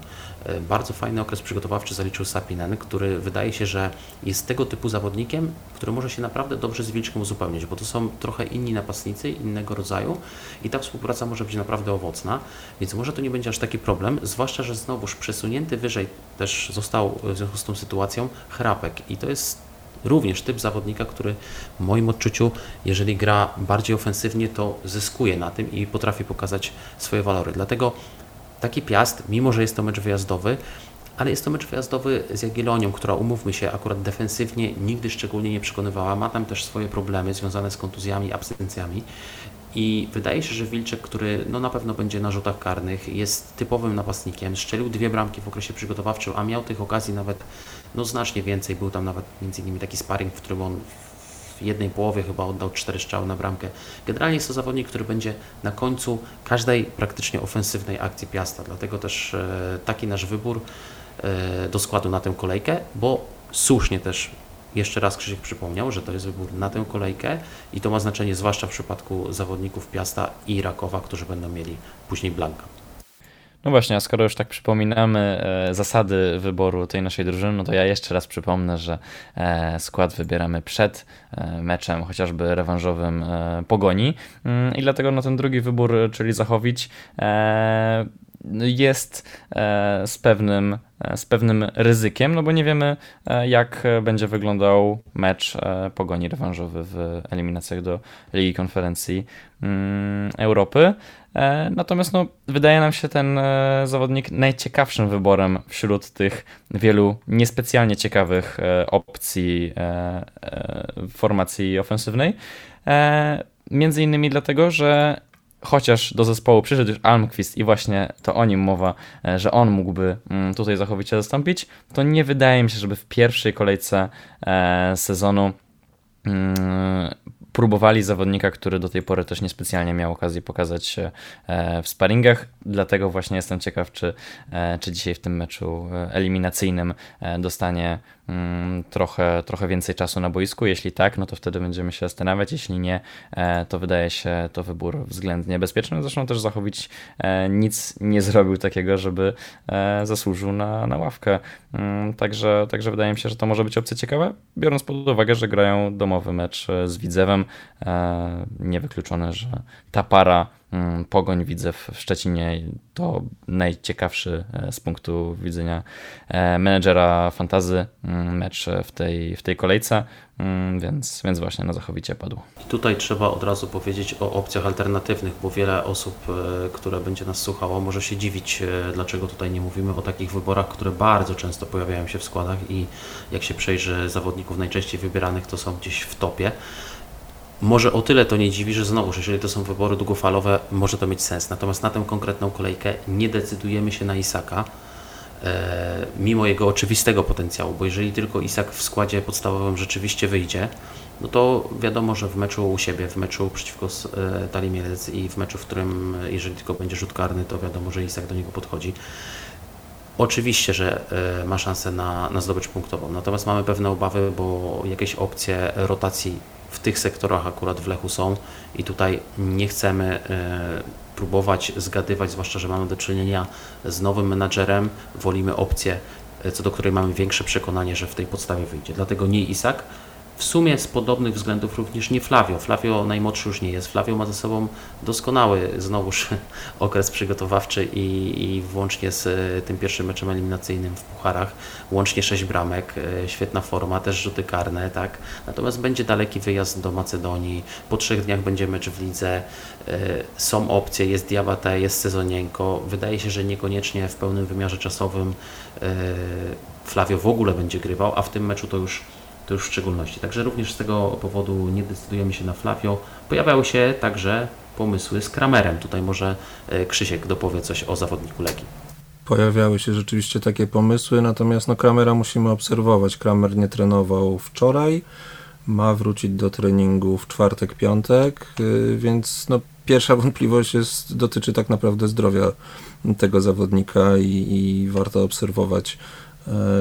[SPEAKER 2] bardzo fajny okres przygotowawczy zaliczył Sapinen, który wydaje się, że jest tego typu zawodnikiem, który może się naprawdę dobrze z Wilczkiem uzupełnić, bo to są trochę inni napastnicy, innego rodzaju i ta współpraca może być naprawdę owocna, więc może to nie będzie aż taki problem, zwłaszcza, że znowuż przesunięty wyżej też został w związku z tą sytuacją chrapek i to jest również typ zawodnika, który w moim odczuciu, jeżeli gra bardziej ofensywnie, to zyskuje na tym i potrafi pokazać swoje walory. Dlatego taki Piast, mimo że jest to mecz wyjazdowy, ale jest to mecz wyjazdowy z Jagiellonią, która umówmy się, akurat defensywnie nigdy szczególnie nie przekonywała. Ma tam też swoje problemy związane z kontuzjami, absencjami. I wydaje się, że Wilczek, który no na pewno będzie na rzutach karnych, jest typowym napastnikiem. Strzelił dwie bramki w okresie przygotowawczym, a miał tych okazji nawet no znacznie więcej. Był tam nawet między innymi taki sparring, w którym on w jednej połowie chyba oddał cztery strzały na bramkę. Generalnie jest to zawodnik, który będzie na końcu każdej praktycznie ofensywnej akcji Piasta, dlatego też e, taki nasz wybór e, do składu na tę kolejkę, bo słusznie też jeszcze raz Krzysiek przypomniał, że to jest wybór na tę kolejkę i to ma znaczenie zwłaszcza w przypadku zawodników Piasta i Rakowa, którzy będą mieli później Blanka.
[SPEAKER 4] No właśnie, a skoro już tak przypominamy e, zasady wyboru tej naszej drużyny, no to ja jeszcze raz przypomnę, że e, skład wybieramy przed e, meczem, chociażby rewanżowym Pogoni. Mm, i dlatego no, ten drugi wybór, czyli Zachowić, jest e, z pewnym, e, z pewnym ryzykiem, no bo nie wiemy, e, jak będzie wyglądał mecz pogoni rewanżowy w eliminacjach do Ligi Konferencji mm, Europy. Natomiast no, wydaje nam się ten zawodnik najciekawszym wyborem wśród tych wielu niespecjalnie ciekawych opcji formacji ofensywnej. Między innymi dlatego, że chociaż do zespołu przyszedł już Almquist i właśnie to o nim mowa, e, że on mógłby mm, tutaj zachowicie zastąpić, to nie wydaje mi się, żeby w pierwszej kolejce e, sezonu mm, próbowali zawodnika, który do tej pory też niespecjalnie miał okazję pokazać się e, w sparingach. Dlatego właśnie jestem ciekaw, czy, e, czy dzisiaj w tym meczu e, eliminacyjnym dostanie mm, trochę, trochę więcej czasu na boisku. Jeśli tak, no to wtedy będziemy się zastanawiać. Jeśli nie, to wydaje się to wybór względnie bezpieczny. Zresztą też Zachowicz nic nie zrobił takiego, żeby zasłużył na, na ławkę. Mm, także, także wydaje mi się, że to może być opcja ciekawa, biorąc pod uwagę, że grają domowy mecz z Widzewem. E, niewykluczone, że ta para mm, Pogoń widzę w Szczecinie to najciekawszy e, z punktu widzenia e, menedżera fantazy mm, mecz w tej, w tej kolejce, mm, więc, więc właśnie na Zachowicie padł.
[SPEAKER 2] I tutaj trzeba od razu powiedzieć o opcjach alternatywnych, bo wiele osób, które będzie nas słuchało, może się dziwić, dlaczego tutaj nie mówimy o takich wyborach, które bardzo często pojawiają się w składach i jak się przejrzy zawodników najczęściej wybieranych, to są gdzieś w topie. Może o tyle to nie dziwi, że znowu, jeżeli to są wybory długofalowe, może to mieć sens. Natomiast na tę konkretną kolejkę nie decydujemy się na Isaka, e, mimo jego oczywistego potencjału, bo jeżeli tylko Isak w składzie podstawowym rzeczywiście wyjdzie, no to wiadomo, że w meczu u siebie, w meczu przeciwko e, Tali Mielec i w meczu, w którym jeżeli tylko będzie rzut karny, to wiadomo, że Isak do niego podchodzi. Oczywiście, że e, ma szansę na, na zdobycz punktową, natomiast mamy pewne obawy, bo jakieś opcje rotacji w tych sektorach akurat w Lechu są i tutaj nie chcemy e, próbować zgadywać, zwłaszcza, że mamy do czynienia z nowym menadżerem, wolimy opcję, e, co do której mamy większe przekonanie, że w tej podstawie wyjdzie. Dlatego nie Isak, w sumie z podobnych względów również nie Flavio. Flavio najmłodszy już nie jest. Flavio ma za sobą doskonały znowuż okres przygotowawczy i, i włącznie z e, tym pierwszym meczem eliminacyjnym w pucharach, łącznie 6 bramek, e, świetna forma, też rzuty karne, tak. Natomiast będzie daleki wyjazd do Macedonii, po trzech dniach będzie mecz w lidze, e, są opcje, jest Diabate, jest Sezonienko. Wydaje się, że niekoniecznie w pełnym wymiarze czasowym Flavio w ogóle będzie grywał, a w tym meczu to już to już w szczególności. Także również z tego powodu nie decydujemy się na Flavio. Pojawiały się także pomysły z Kramerem. Tutaj może e, Krzysiek dopowie coś o zawodniku Legii.
[SPEAKER 3] Pojawiały się rzeczywiście takie pomysły, natomiast no, Kramera musimy obserwować. Kramer nie trenował wczoraj, ma wrócić do treningu w czwartek, piątek, y, więc no, pierwsza wątpliwość jest, dotyczy tak naprawdę zdrowia tego zawodnika i, i warto obserwować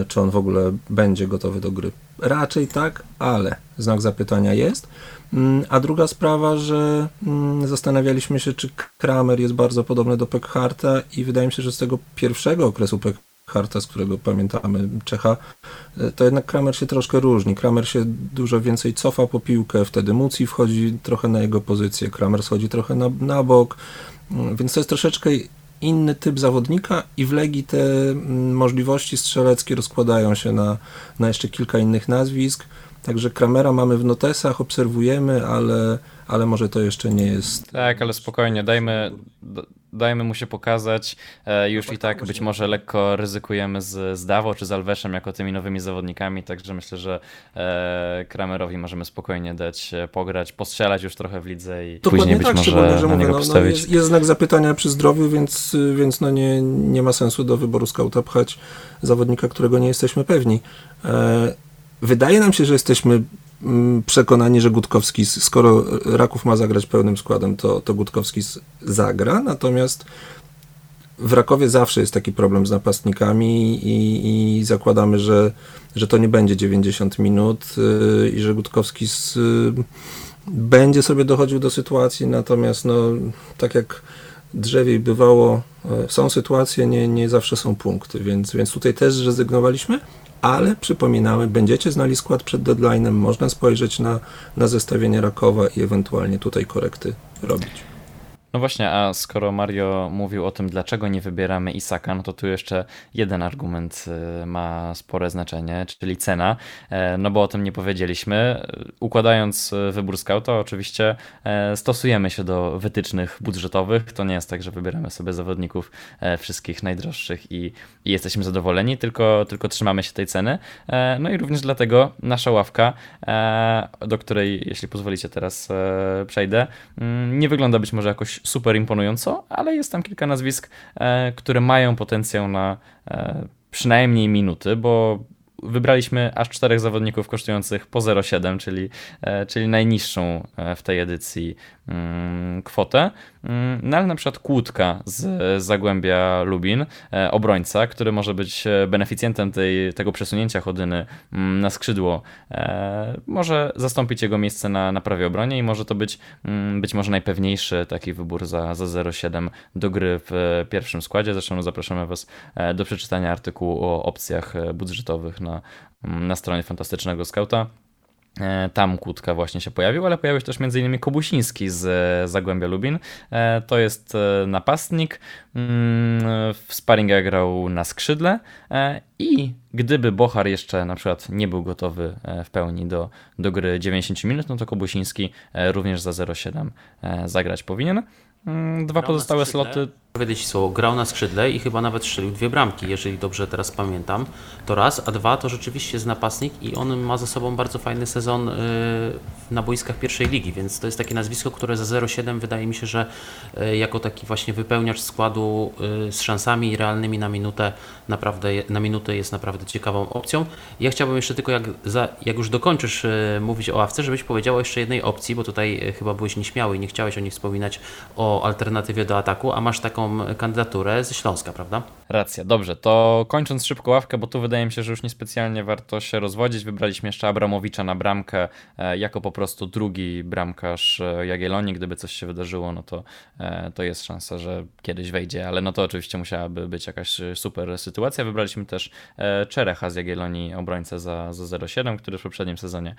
[SPEAKER 3] czy on w ogóle będzie gotowy do gry. Raczej tak, ale znak zapytania jest. Mm, a druga sprawa, że mm, zastanawialiśmy się, czy Kramer jest bardzo podobny do Pekharta i wydaje mi się, że z tego pierwszego okresu Pekharta, z którego pamiętamy Czecha, e, to jednak Kramer się troszkę różni. Kramer się dużo więcej cofa po piłkę, wtedy Muci wchodzi trochę na jego pozycję, Kramer schodzi trochę na, na bok, mm, więc to jest troszeczkę inny typ zawodnika i w Legii te mm, możliwości strzeleckie rozkładają się na, na jeszcze kilka innych nazwisk. Także Kramera mamy w notesach, obserwujemy, ale, ale może to jeszcze nie jest.
[SPEAKER 4] Tak, ale spokojnie, dajmy, dajmy mu się pokazać. E, już i tak być może lekko ryzykujemy z, z Dawo czy z Alveszem jako tymi nowymi zawodnikami, także myślę, że e, Kramerowi możemy spokojnie dać e, pograć, postrzelać już trochę w lidze i Dokładnie później tak, być może że na mówię, niego
[SPEAKER 3] no, no jest, jest, znak zapytania przy zdrowiu, więc, więc no nie, nie ma sensu do wyboru skauta pchać zawodnika, którego nie jesteśmy pewni. E, wydaje nam się, że jesteśmy przekonani, że Gutkowski, skoro Raków ma zagrać pełnym składem, to, to Gutkowski zagra, natomiast w Rakowie zawsze jest taki problem z napastnikami i, i zakładamy, że, że to nie będzie 90 minut yy, i że Gutkowski z, yy, będzie sobie dochodził do sytuacji, natomiast no, tak jak drzewiej bywało, yy, są sytuacje, nie, nie zawsze są punkty, więc, więc tutaj też zrezygnowaliśmy, ale przypominamy, będziecie znali skład przed deadline'em, można spojrzeć na, na zestawienie Rakowa i ewentualnie tutaj korekty robić.
[SPEAKER 4] No właśnie, a skoro Mario mówił o tym, dlaczego nie wybieramy Isaka, no to tu jeszcze jeden argument y, ma spore znaczenie, czyli cena, e, no bo o tym nie powiedzieliśmy. Układając y, wybór scouta, oczywiście e, stosujemy się do wytycznych budżetowych. To nie jest tak, że wybieramy sobie zawodników e, wszystkich najdroższych i, i jesteśmy zadowoleni, tylko, tylko trzymamy się tej ceny. No i również dlatego nasza ławka, do której, jeśli pozwolicie, teraz przejdę, mm, nie wygląda być może jakoś super imponująco, ale jest tam kilka nazwisk, e, które mają potencjał na e, przynajmniej minuty, bo wybraliśmy aż czterech zawodników kosztujących po 0,7, czyli, e, czyli najniższą w tej edycji Mm, kwotę, mm, no ale na przykład Kłódka z Zagłębia Lubin, e, obrońca, który może być e, beneficjentem tej, tego przesunięcia Chodyny mm, na skrzydło, e, może zastąpić jego miejsce na, na prawie obronie i może to być być może najpewniejszy taki wybór za, za 0,7 do gry w pierwszym składzie. Zresztą zapraszamy Was do przeczytania artykułu o opcjach budżetowych na, na stronie Fantastycznego Skauta. E, tam Kłódka właśnie się pojawił, ale pojawił się też m.in. Kobusiński z e, Zagłębia Lubin. E, to jest napastnik, mm, w sparingach grał na skrzydle i gdyby Bochar jeszcze na przykład nie był gotowy w pełni do, do gry 90 minut, no to Kobusiński również za 0,7 zagrać powinien. Mm, dwa pozostałe sloty
[SPEAKER 2] Powiedzieć słowo, grał na skrzydle i chyba nawet strzelił dwie bramki, jeżeli dobrze teraz pamiętam. To raz, a dwa to rzeczywiście jest napastnik i on ma ze sobą bardzo fajny sezon y, na boiskach pierwszej ligi, więc to jest takie nazwisko, które za 0,7 wydaje mi się, że y, jako taki właśnie wypełniacz składu y, z szansami realnymi na minutę naprawdę na minutę jest naprawdę ciekawą opcją. Ja chciałbym jeszcze tylko jak, za, jak już dokończysz mówić o awce, żebyś powiedział jeszcze jednej opcji, bo tutaj chyba byłeś nieśmiały i nie chciałeś o niej wspominać o alternatywie do ataku, a masz taką kandydaturę ze Śląska, prawda?
[SPEAKER 4] Racja, dobrze. To kończąc szybko ławkę, bo tu wydaje mi się, że już niespecjalnie warto się rozwodzić. Wybraliśmy jeszcze Abramowicza na bramkę e, jako po prostu drugi bramkarz e, Jagiellonii. Gdyby coś się wydarzyło, no to, e, to jest szansa, że kiedyś wejdzie, ale no to oczywiście musiałaby być jakaś super sytuacja. Wybraliśmy też Czerecha z Jagiellonii, obrońcę za, za 0,7, który w poprzednim sezonie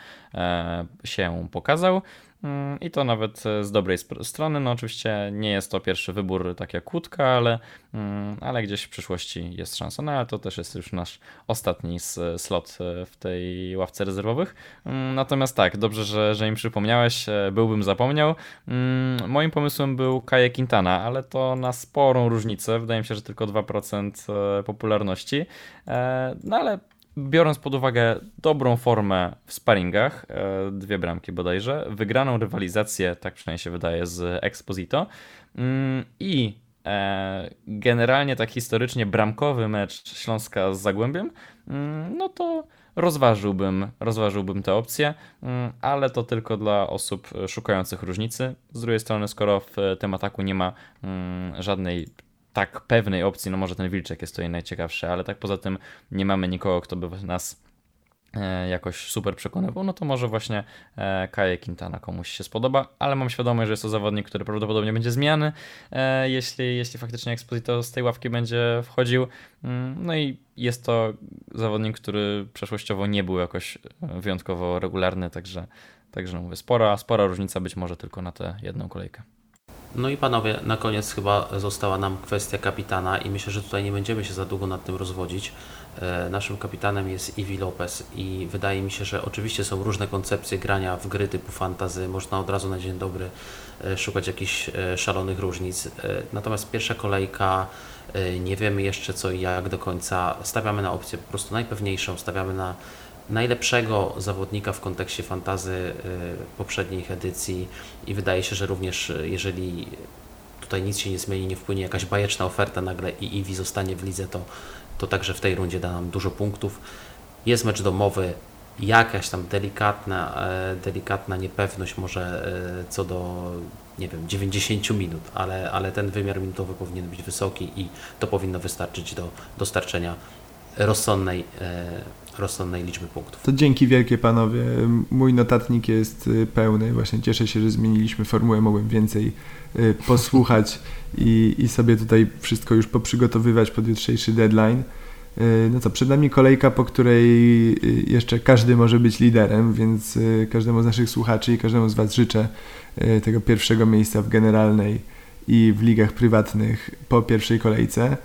[SPEAKER 4] się pokazał. Mm, I to nawet e, z dobrej strony. No oczywiście nie jest to pierwszy wybór tak jak kłódka, ale, mm, ale gdzieś w przyszłości jest szansa. No ale to też jest już nasz ostatni slot e, w tej ławce rezerwowych. Mm, natomiast tak, dobrze, że, że im przypomniałeś, e, byłbym zapomniał. Moim pomysłem był Kaje Quintana, ale to na sporą różnicę. Wydaje mi się, że tylko 2% popularności. No ale biorąc pod uwagę dobrą formę w sparingach, e, dwie bramki bodajże, wygraną rywalizację, tak przynajmniej się wydaje, z Exposito mm, i e, generalnie tak historycznie bramkowy mecz Śląska z Zagłębiem, mm, no to rozważyłbym, rozważyłbym tę opcję, mm, ale to tylko dla osób szukających różnicy. Z drugiej strony, skoro w tym ataku nie ma żadnej tak pewnej opcji, no może ten Wilczek jest tutaj najciekawszy, ale tak poza tym nie mamy nikogo, kto by nas e, jakoś super przekonywał, no to może właśnie e, Kaje Quintana komuś się spodoba, ale mam świadomość, że jest to zawodnik, który prawdopodobnie będzie zmiany, e, jeśli, jeśli faktycznie Exposito z tej ławki będzie wchodził. Mm, no i jest to zawodnik, który przeszłościowo nie był jakoś wyjątkowo regularny, także, także mówię, spora, spora różnica być może tylko na tę jedną kolejkę.
[SPEAKER 2] No i panowie, na koniec chyba została nam kwestia kapitana i myślę, że tutaj nie będziemy się za długo nad tym rozwodzić. E, naszym kapitanem jest Iwi Lopez i wydaje mi się, że oczywiście są różne koncepcje grania w gry typu fantazy. Można od razu na dzień dobry e, szukać jakichś e, szalonych różnic. Natomiast pierwsza kolejka, nie wiemy jeszcze co i jak do końca. Stawiamy na opcję po prostu najpewniejszą, stawiamy na najlepszego zawodnika w kontekście fantazy y, poprzednich edycji i wydaje się, że również y, jeżeli tutaj nic się nie zmieni, nie wpłynie jakaś bajeczna oferta nagle i Iwi zostanie w lidze, to, to także w tej rundzie da nam dużo punktów. Jest mecz domowy, jakaś tam delikatna, delikatna niepewność może co do nie wiem, 90 minut, ale, ale ten wymiar minutowy powinien być wysoki i to powinno wystarczyć do dostarczenia rozsądnej, e, rozsądnej liczby punktów.
[SPEAKER 1] To dzięki wielkie panowie. Mój notatnik jest y, pełny. Właśnie cieszę się, że zmieniliśmy formułę. Mogłem więcej y, posłuchać i, i sobie tutaj wszystko już poprzygotowywać pod jutrzejszy deadline. Y, no co, przed nami kolejka, po której jeszcze każdy może być liderem, więc każdemu z naszych słuchaczy i każdemu z Was życzę tego pierwszego miejsca w generalnej i w ligach prywatnych po pierwszej kolejce.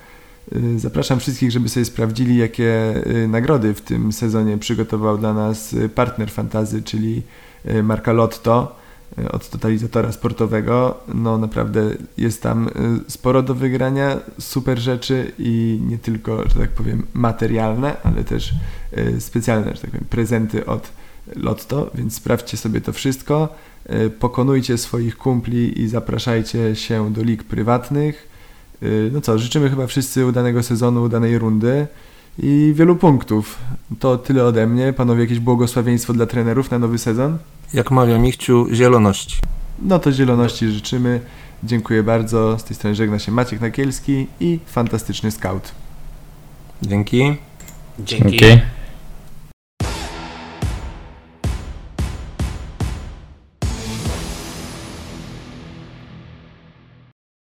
[SPEAKER 1] Y, zapraszam wszystkich, żeby sobie sprawdzili, jakie y, nagrody w tym sezonie przygotował dla nas y, partner fantazy, czyli marka Lotto od totalizatora sportowego. No naprawdę jest tam sporo do wygrania, super rzeczy i nie tylko, że tak powiem, materialne, ale też specjalne, że tak powiem, prezenty od Lotto, więc sprawdźcie sobie to wszystko, pokonujcie swoich kumpli i zapraszajcie się do lig prywatnych no co, życzymy chyba wszyscy udanego sezonu, udanej rundy i wielu punktów. To tyle ode mnie. Panowie, jakieś błogosławieństwo dla trenerów na nowy sezon?
[SPEAKER 3] Jak mawia Michciu, zieloności.
[SPEAKER 1] No to zieloności życzymy. Dziękuję bardzo. Z tej strony żegna się Maciek Nakielski i fantastyczny scout.
[SPEAKER 3] Dzięki.
[SPEAKER 2] Dzięki. Dzięki.